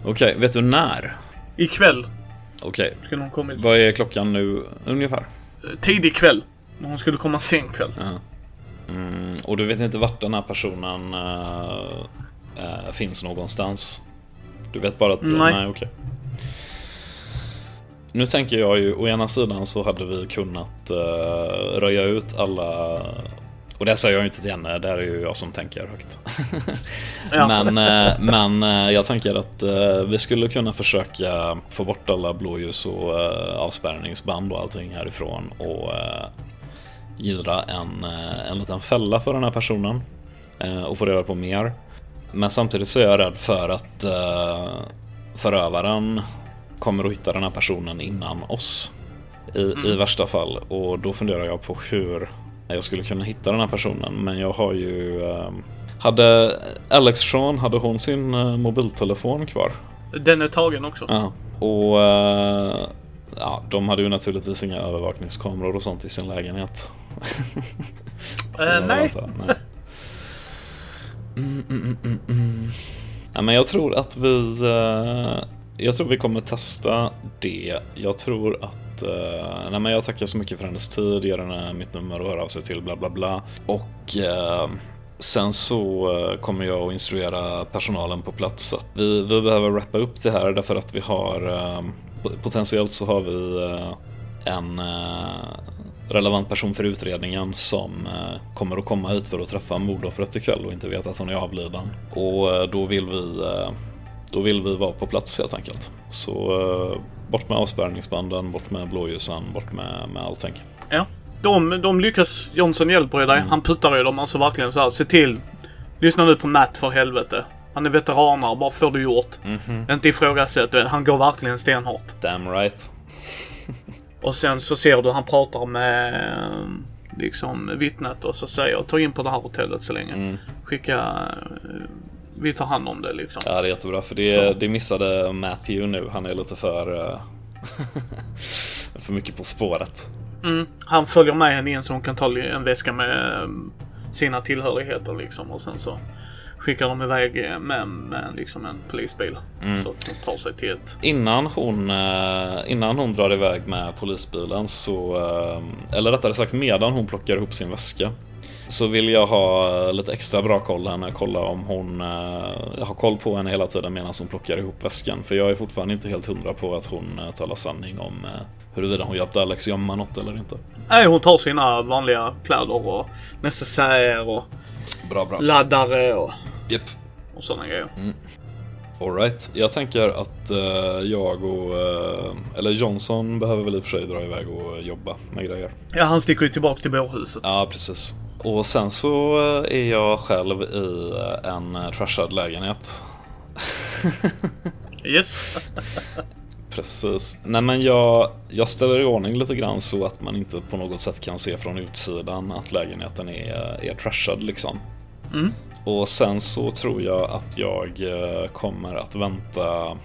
Okej, vet du när? Ikväll Okej. skulle hon kommit. Vad är klockan nu ungefär? Tidig kväll. Hon skulle komma sen kväll. Ja. Mm, och du vet inte vart den här personen eh, eh, finns någonstans? Du vet bara att... Nej. nej okej. Nu tänker jag ju, å ena sidan så hade vi kunnat uh, röja ut alla... Och det säger jag inte till henne, det här är ju jag som tänker högt. (laughs) Ja. Men, eh, men eh, jag tänker att vi skulle kunna försöka få bort alla blåljus och avspärrningsband och allting härifrån och gira en, en liten fälla för den här personen och få reda på mer. Men samtidigt så är jag rädd för att förövaren kommer att hitta den här personen innan oss. I, I värsta fall. Och då funderar jag på hur jag skulle kunna hitta den här personen. Men jag har ju... Eh, hade Alex Sean, hade hon sin eh, mobiltelefon kvar? Den är tagen också. Ja. Och eh, ja, de hade ju naturligtvis inga övervakningskameror och sånt i sin lägenhet. Eh, Jag nej. nej. Mm, mm, mm, mm, mm. Ja, men jag tror att vi jag tror vi kommer testa det. Jag tror att... eh, nej, men jag tackar så mycket för hennes tid, ger henne mitt nummer och hör av sig till bla bla bla. Och eh, sen så eh, kommer jag att instruera personalen på plats att vi, vi behöver wrappa upp det här därför att vi har... eh, potentiellt så har vi eh, en eh, relevant person för utredningen som eh, kommer att komma hit för att träffa mordoffret ikväll och inte vet att hon är avliden. Och eh, då vill vi eh, då vill vi vara på plats helt enkelt. Så eh, bort med avspärrningsbanden, bort med blåljusen, bort med, med allting. Ja. De, de lyckas. Johnson hjälper ju dig. Han puttar ju dem. Alltså verkligen så här. Se till. Lyssna nu på Matt för helvete. Han är veteranare. Vad får du gjort? Inte ifrågasätt det. Han går verkligen stenhårt. Damn right. (laughs) Och sen så ser du han pratar med eh, liksom vittnet och så säger ta in på det här hotellet så länge. Skicka... Vi tar hand om det liksom. Ja, det är jättebra för det, det missade Matthew nu. Han är lite för... eh, (laughs) för mycket på spåret. Mm. Han följer med henne in så hon kan ta en väska med sina tillhörigheter liksom. Och sen så skickar de iväg med, med liksom en polisbil. Så att hon tar sig till ett... Innan hon, eh, innan hon drar iväg med polisbilen så, eh, eller rättare sagt medan hon plockar ihop sin väska så vill jag ha lite extra bra koll henne, kolla om hon, eh, jag har koll på henne hela tiden medan hon plockar ihop väskan för jag är fortfarande inte helt hundra på att hon eh, talar sanning om eh, huruvida hon hjälpte Alex gömma något eller inte. Nej, hon tar sina vanliga kläder och necessärer och Bra, bra. laddare och, Japp. och sådana grejer. Alright, jag tänker att eh, jag och, eh, eller Johnson behöver väl i och för sig dra iväg och jobba med grejer. Ja, han sticker ju tillbaka till bårhuset. Ja, precis. Och sen så eh, är jag själv i eh, en eh, trashad lägenhet. (laughs) Yes. (laughs) Precis. Nej men jag, jag ställer i ordning lite grann så att man inte på något sätt kan se från utsidan att lägenheten är, är trashad liksom. Mm. Och sen så tror jag att jag eh, kommer att vänta.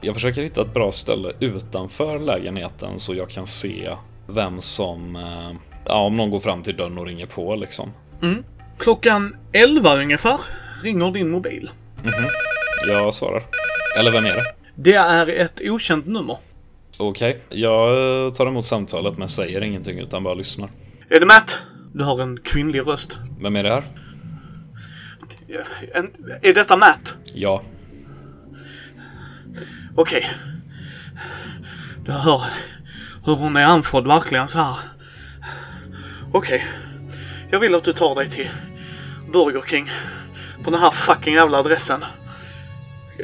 Jag försöker hitta ett bra ställe utanför lägenheten så jag kan se vem som, eh, ja om någon går fram till dörren och ringer på liksom. Klockan 11 ungefär ringer din mobil. Jag svarar. Eller vem är det? Det är ett okänt nummer. Okej, jag eh, tar emot samtalet men säger ingenting utan bara lyssnar. Är det Matt? Du har en kvinnlig röst. Vem är det här? En, är detta Matt? Ja. Okej. Du hör hur hon är andfådd verkligen så här. Okej. Jag vill att du tar dig till Burger King. På den här fucking jävla adressen.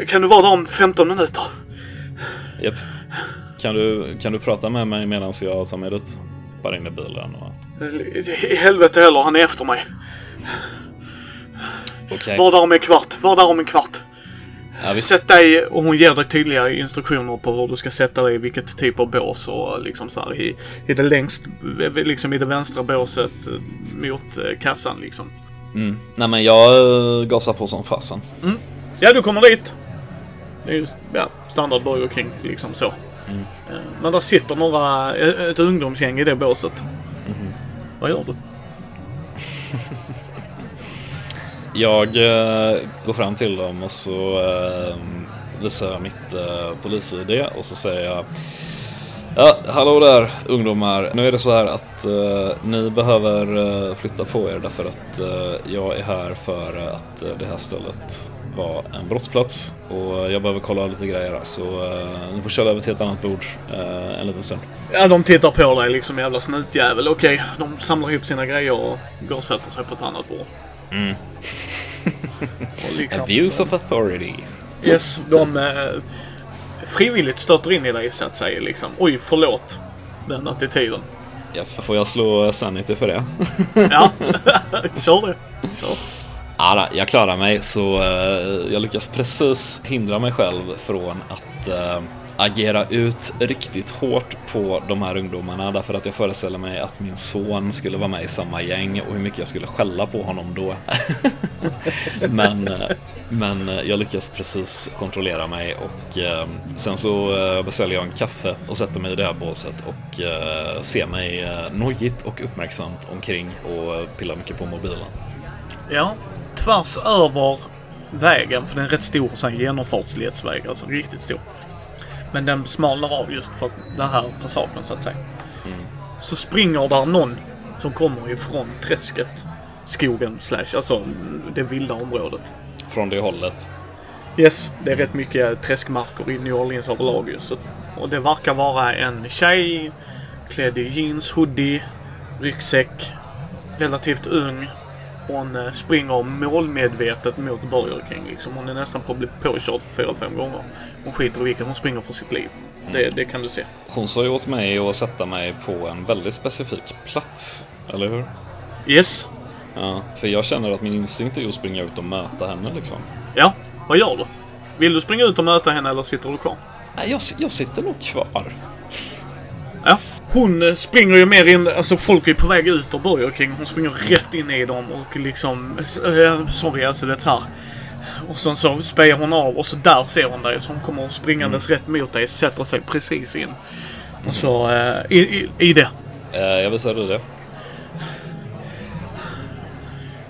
Kan du vara där om 15 minuter? Japp. Kan du, kan du prata med mig medan jag tar mig dit? Bara in i bilen och... I helvete heller, han är efter mig. Okej. Var där om en kvart. Var där om en kvart. Ja, visst. Sätt dig och hon ger dig tydliga instruktioner på hur du ska sätta dig i vilket typ av bås och liksom så här i, i det längst, liksom i det vänstra båset eh, mot eh, kassan liksom. Mm. Nej men jag eh, gasar på som fasen. Ja, du kommer dit. Det är ju ja, standard Burger King liksom så. Mm. Eh, Men där sitter några, ett ungdomsgäng i det båset. Mhm. Vad gör du? (laughs) Jag eh, går fram till dem och så eh, visar jag mitt eh, polis-ID och så säger jag Ja, hallå där ungdomar. Nu är det så här att eh, ni behöver eh, flytta på er därför att eh, jag är här för att eh, det här stället var en brottsplats och jag behöver kolla lite grejer här, så eh, ni får köra över till ett annat bord eh, en liten stund. Ja, de tittar på dig liksom jävla snutjävel. Okej, de samlar ihop sina grejer och går och sätter sig på ett annat bord. Mm. (laughs) Liksom, Abuse of authority. Yes, de eh, frivilligt stöter in i dig så att säga liksom. Oj, förlåt. Den attityden. Ja, får jag slå sanity för det? (laughs) (laughs) Ja, kör det. Kör. Ja, jag klarar mig så eh, jag lyckas precis hindra mig själv från att eh, agera ut riktigt hårt på de här ungdomarna därför att jag föreställer mig att min son skulle vara med i samma gäng och hur mycket jag skulle skälla på honom då. (laughs) men, men jag lyckas precis kontrollera mig och eh, sen så eh, beställer jag en kaffe och sätter mig i det här båset och eh, ser mig eh, nojigt och uppmärksamt omkring och pillar mycket på mobilen. Ja, tvärs över vägen, för den är rätt stor så genomfartsledsväg, alltså riktigt stor. Men den smalnar av just för den här passagen så att säga. Så springer där någon som kommer ifrån träsket, skogen slash, alltså det vilda området. Från det hållet. Yes, det är rätt mycket träskmarker i New Orleans överlag ju. Och det verkar vara en tjej klädd i jeans, hoodie, ryggsäck, relativt ung. Hon eh, springer målmedvetet mot Burger King liksom. Hon är nästan på att bli påkörd fyra, fem gånger. Hon skiter i vilken, hon springer för sitt liv. Det, det kan du se. Hon sa ju åt mig att sätta mig på en väldigt specifik plats. Eller hur? Yes. Ja, för jag känner att min instinkt är att springa ut och möta henne liksom. Ja, vad gör du? Vill du springa ut och möta henne eller sitter du kvar? Nej, jag, jag sitter nog kvar. Ja. Hon eh, springer ju mer in, alltså folk är ju på väg ut ur Burger King. Hon springer rätt in i dem och liksom, äh, sorry alltså det här. Och sen så spejar hon av och så där ser hon dig. Så hon kommer springandes rätt mot dig, sätter sig precis in. Och så eh, i, i, i det. Eh, jag visar dig det.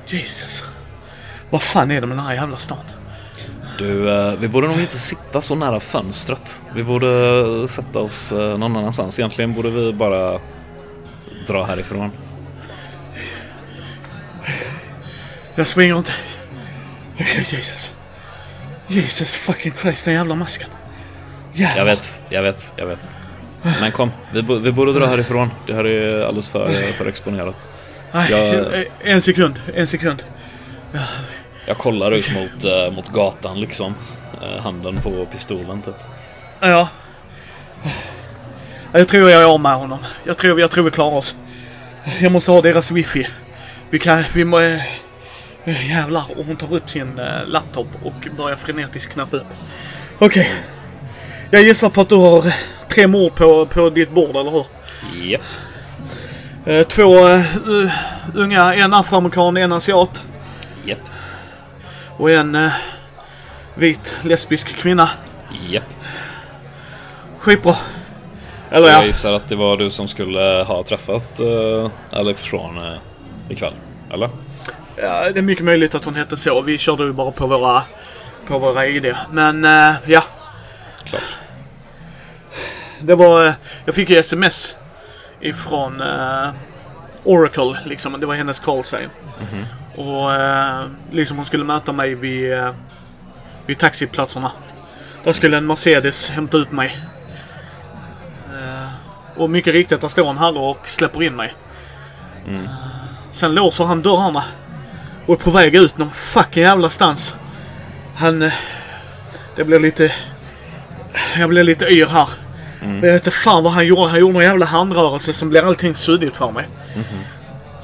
Jesus. Vad fan är det med den här jävla stan? Du, eh, vi borde nog inte sitta så nära fönstret. Vi borde sätta oss eh, någon annanstans. Egentligen borde vi bara dra härifrån. Jag springer inte. Jesus. Jesus fucking Christ, den jävla masken. Jävlar. Jag vet, jag vet, jag vet. Men kom, vi, vi borde dra härifrån. Det här är alldeles för, för exponerat. Jag- En sekund, en sekund. Jag kollar ut mot, eh, mot gatan liksom. Eh, handen på pistolen typ. Ja. Jag tror jag är av med honom. Jag tror, jag tror vi klarar oss. Jag måste ha deras wifi. Vi kan, vi må... eh, Jävlar, och hon tar upp sin laptop och börjar frenetiskt knappa upp. Okej. Jag gissar på att du har tre mord på, på ditt bord, eller hur? Japp. Eh, två uh, unga, en afroamerikan, en asiat Japp. Och en eh, vit lesbisk kvinna. Japp. Skitbra. Eller Jag ja, gissar att det var du som skulle ha träffat eh, Alex Sean eh, ikväll. Eller? ja, det är mycket möjligt att hon hette så. Vi körde ju bara på våra, på våra ID. Men eh, ja, Klart. det var... eh, Jag fick ju sms ifrån eh, Oracle, liksom. Det var hennes call sign. Och eh, liksom hon skulle möta mig vid, eh, vid taxiplatserna. Där skulle en Mercedes hämta ut mig. Eh, och mycket riktigt, där står en herre och släpper in mig. Mm. Sen låser han dörrarna. Och är på väg ut någon fucking jävla stans. Han... eh, Det blir lite... Jag blir lite yr här. Jag vet inte fan vad han gjorde. Han gjorde någon jävla handrörelse som blir allting suddigt för mig.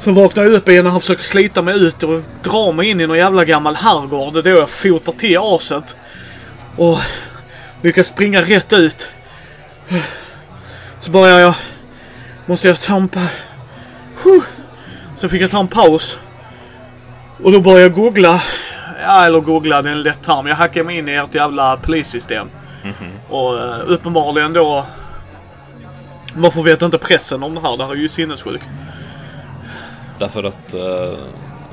Sen vaknar jag upp igen och han försöker slita mig ut och dra mig in i någon jävla gammal herrgård. Det är då jag fotar till aset. Och lyckas springa rätt ut. Så börjar jag... Måste jag ta en pa... Huh. Så fick jag ta en paus. Och då började jag googla. Ja, eller googla, det är en lätt term. Jag hackade mig in i ert jävla polissystem. Och uh, uppenbarligen då... Varför vet inte pressen om det här? Det här är ju sinnessjukt. Därför att eh,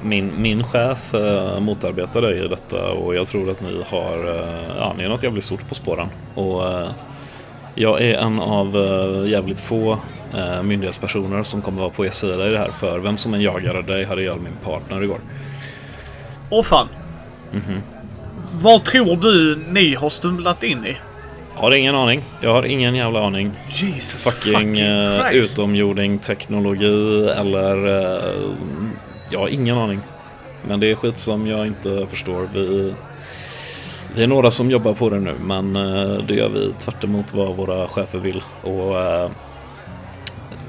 min, min chef eh, motarbetar dig i detta och jag tror att ni har, eh, ja, ni är något jävligt stort på spåren. Och eh, jag är en av eh, jävligt få eh, myndighetspersoner som kommer vara på er sida i det här. För vem som än jagade dig hade jag min partner igår. Åh fan. Vad tror du ni har stumlat in i? Har ingen aning. Jag har ingen jävla aning. Jesus Fucking, fucking, eh, Christ. utomjording teknologi eller... eh, jag har ingen aning. Men det är skit som jag inte förstår. Vi, vi är några som jobbar på det nu men eh, det gör vi tvärt emot vad våra chefer vill. Och eh,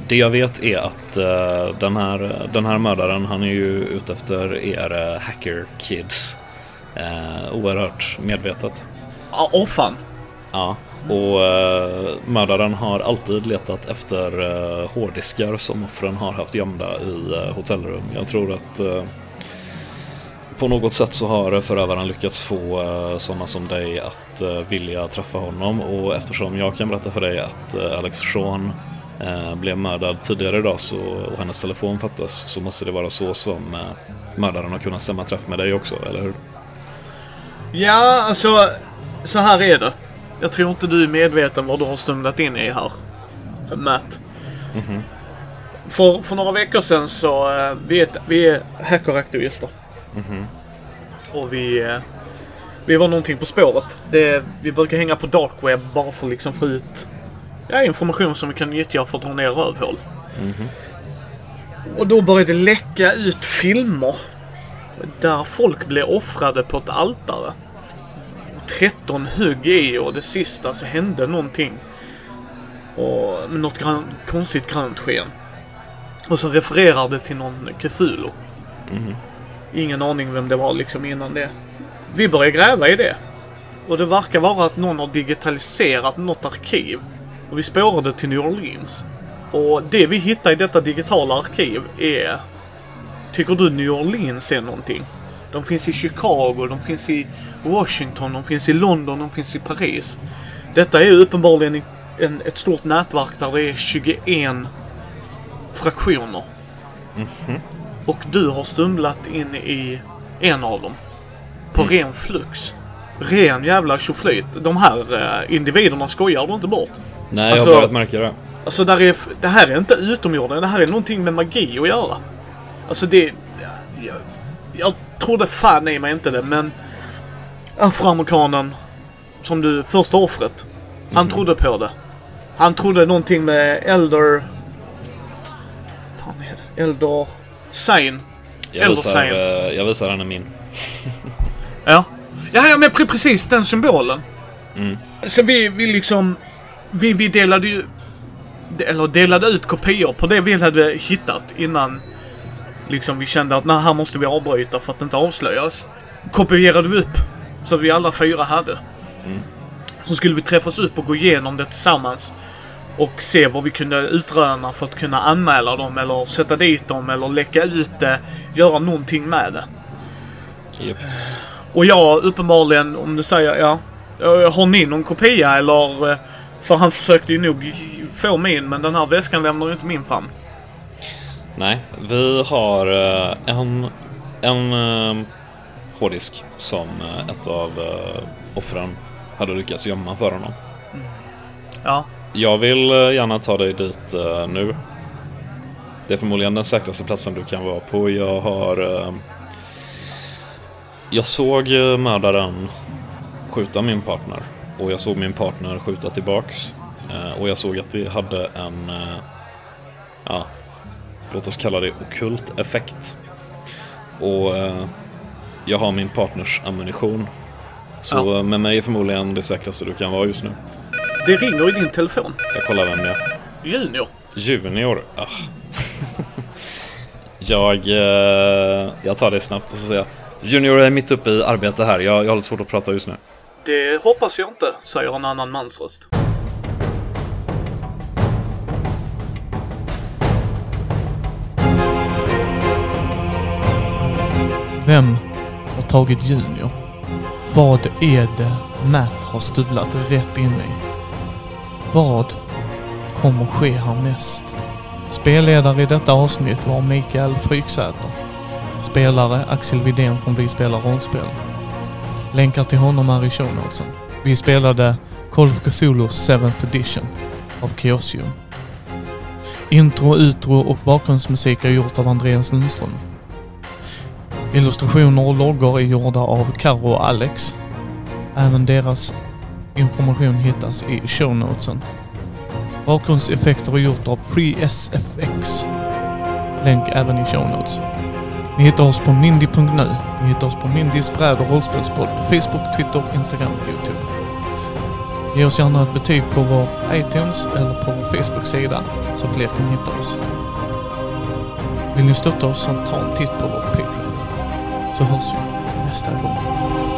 det jag vet är att eh, den, här, den här mördaren han är ju ute efter er eh, hacker kids. Eh, oerhört medvetet. Ja, åh fan. Ja, och eh, mördaren har alltid letat efter eh, hårddiskar som offren har haft gömda i eh, hotellrum. Jag tror att eh, på något sätt så har förövaren lyckats få eh, sådana som dig att eh, vilja träffa honom och eftersom jag kan berätta för dig att eh, Alex Sean eh, blev mördad tidigare idag så, och hennes telefon fattas så måste det vara så som eh, mördaren har kunnat stämma träff med dig också, eller hur? Ja, alltså. Så här är det. Jag tror inte du är medveten vad du har stumlat in i här. Matt. För, för några veckor sedan så, eh, vi är, vi är hackeraktivister. Och vi, eh, vi var någonting på spåret. Det, vi brukar hänga på dark web bara för att liksom få ut ja, information som vi kan nyttja för att dra ner rövhål. Och då började det läcka ut filmer där folk blev offrade på ett altare. 13 hugg i och det sista så hände någonting. Och något grön, konstigt grönt sken. Och så refererar det till någon Cthulhu. Ingen aning vem det var liksom innan det. Vi började gräva i det. Och det verkar vara att någon har digitaliserat något arkiv. Och vi spårade till New Orleans. Och det vi hittade i detta digitala arkiv är... Tycker du New Orleans är någonting? De finns i Chicago, de finns i Washington, de finns i London, de finns i Paris. Detta är uppenbarligen en, ett stort nätverk där det är 21 fraktioner. Och du har stumlat in i en av dem. På ren flux. Ren jävla tjoflöjt. De här eh, individerna skojar du inte bort. Nej, Alltså- jag har börjat märka det. Alltså där är, det här är inte utomjordingar, det här är någonting med magi att göra. Alltså det... Jag, jag trodde fan i mig inte det, men... Afroamerikanen, som du, första offret. Han trodde på det. Han trodde någonting med Elder... fan är det? Elder... Sign. Jag Eller visar, sign. eh, jag visar henne min. Ja. Ja, ja men pre- precis den symbolen. Mm. Så vi, vi liksom... Vi, vi delade ju... Eller delade ut kopior på det vi hade hittat innan liksom vi kände att nej, här måste vi avbryta för att inte avslöjas. Kopierade vi upp så att vi alla fyra hade. Så skulle vi träffas upp och gå igenom det tillsammans. Och se vad vi kunde utröna för att kunna anmäla dem eller sätta dit dem eller läcka ut det. Göra någonting med det. Japp. Och jag uppenbarligen, om du säger ja. Har ni någon kopia eller? För han försökte ju nog få min men den här väskan lämnar ju inte min fram. Nej, vi har eh, en, en eh, hårddisk som eh, ett av offren hade lyckats gömma för honom. Ja. Jag vill gärna ta dig dit nu. Det är förmodligen den säkraste platsen du kan vara på. Jag har... Jag såg mördaren skjuta min partner. Och jag såg min partner skjuta tillbaks. Och jag såg att det hade en... Ja, låt oss kalla det okult effekt. Och eh, jag har min partners ammunition. Så Ja. eh, med mig är förmodligen det säkraste du kan vara just nu. Det ringer i din telefon. Jag kollar vem det är. Junior. Junior. Ah. (laughs) jag, eh, jag tar det snabbt och så säger jag. Junior är mitt uppe i arbete här. Jag, jag har lite svårt att prata just nu. Det hoppas jag inte, säger en annan mans Vem har tagit Junior? Vad är det Matt har stulat rätt in i? Vad kommer ske härnäst? Spelledare i detta avsnitt var Mikael Fryksäter. Spelare Axel Widén från Vi spelar rollspel. Länkar till honom är i show notesen. Vi spelade Call of Cthulhu 7th edition av Chaosium. Intro, utro och bakgrundsmusik är gjort av Andreas Lundström. Illustrationer och loggor är gjorda av Karo och Alex. Även deras information hittas i show notesen. Bakgrundseffekter är gjort av FreeSFX. Länk även i show notes. Ni hittar oss på mindy.nu. Ni hittar oss på Mindys bräd och rollspelspodd på Facebook, Twitter, Instagram och Youtube. Ge oss gärna ett betyg på vår iTunes eller på vår Facebook-sida så fler kan hitta oss. Vill ni stötta oss så ta en titt på vår Patreon. Så hörs vi nästa gång.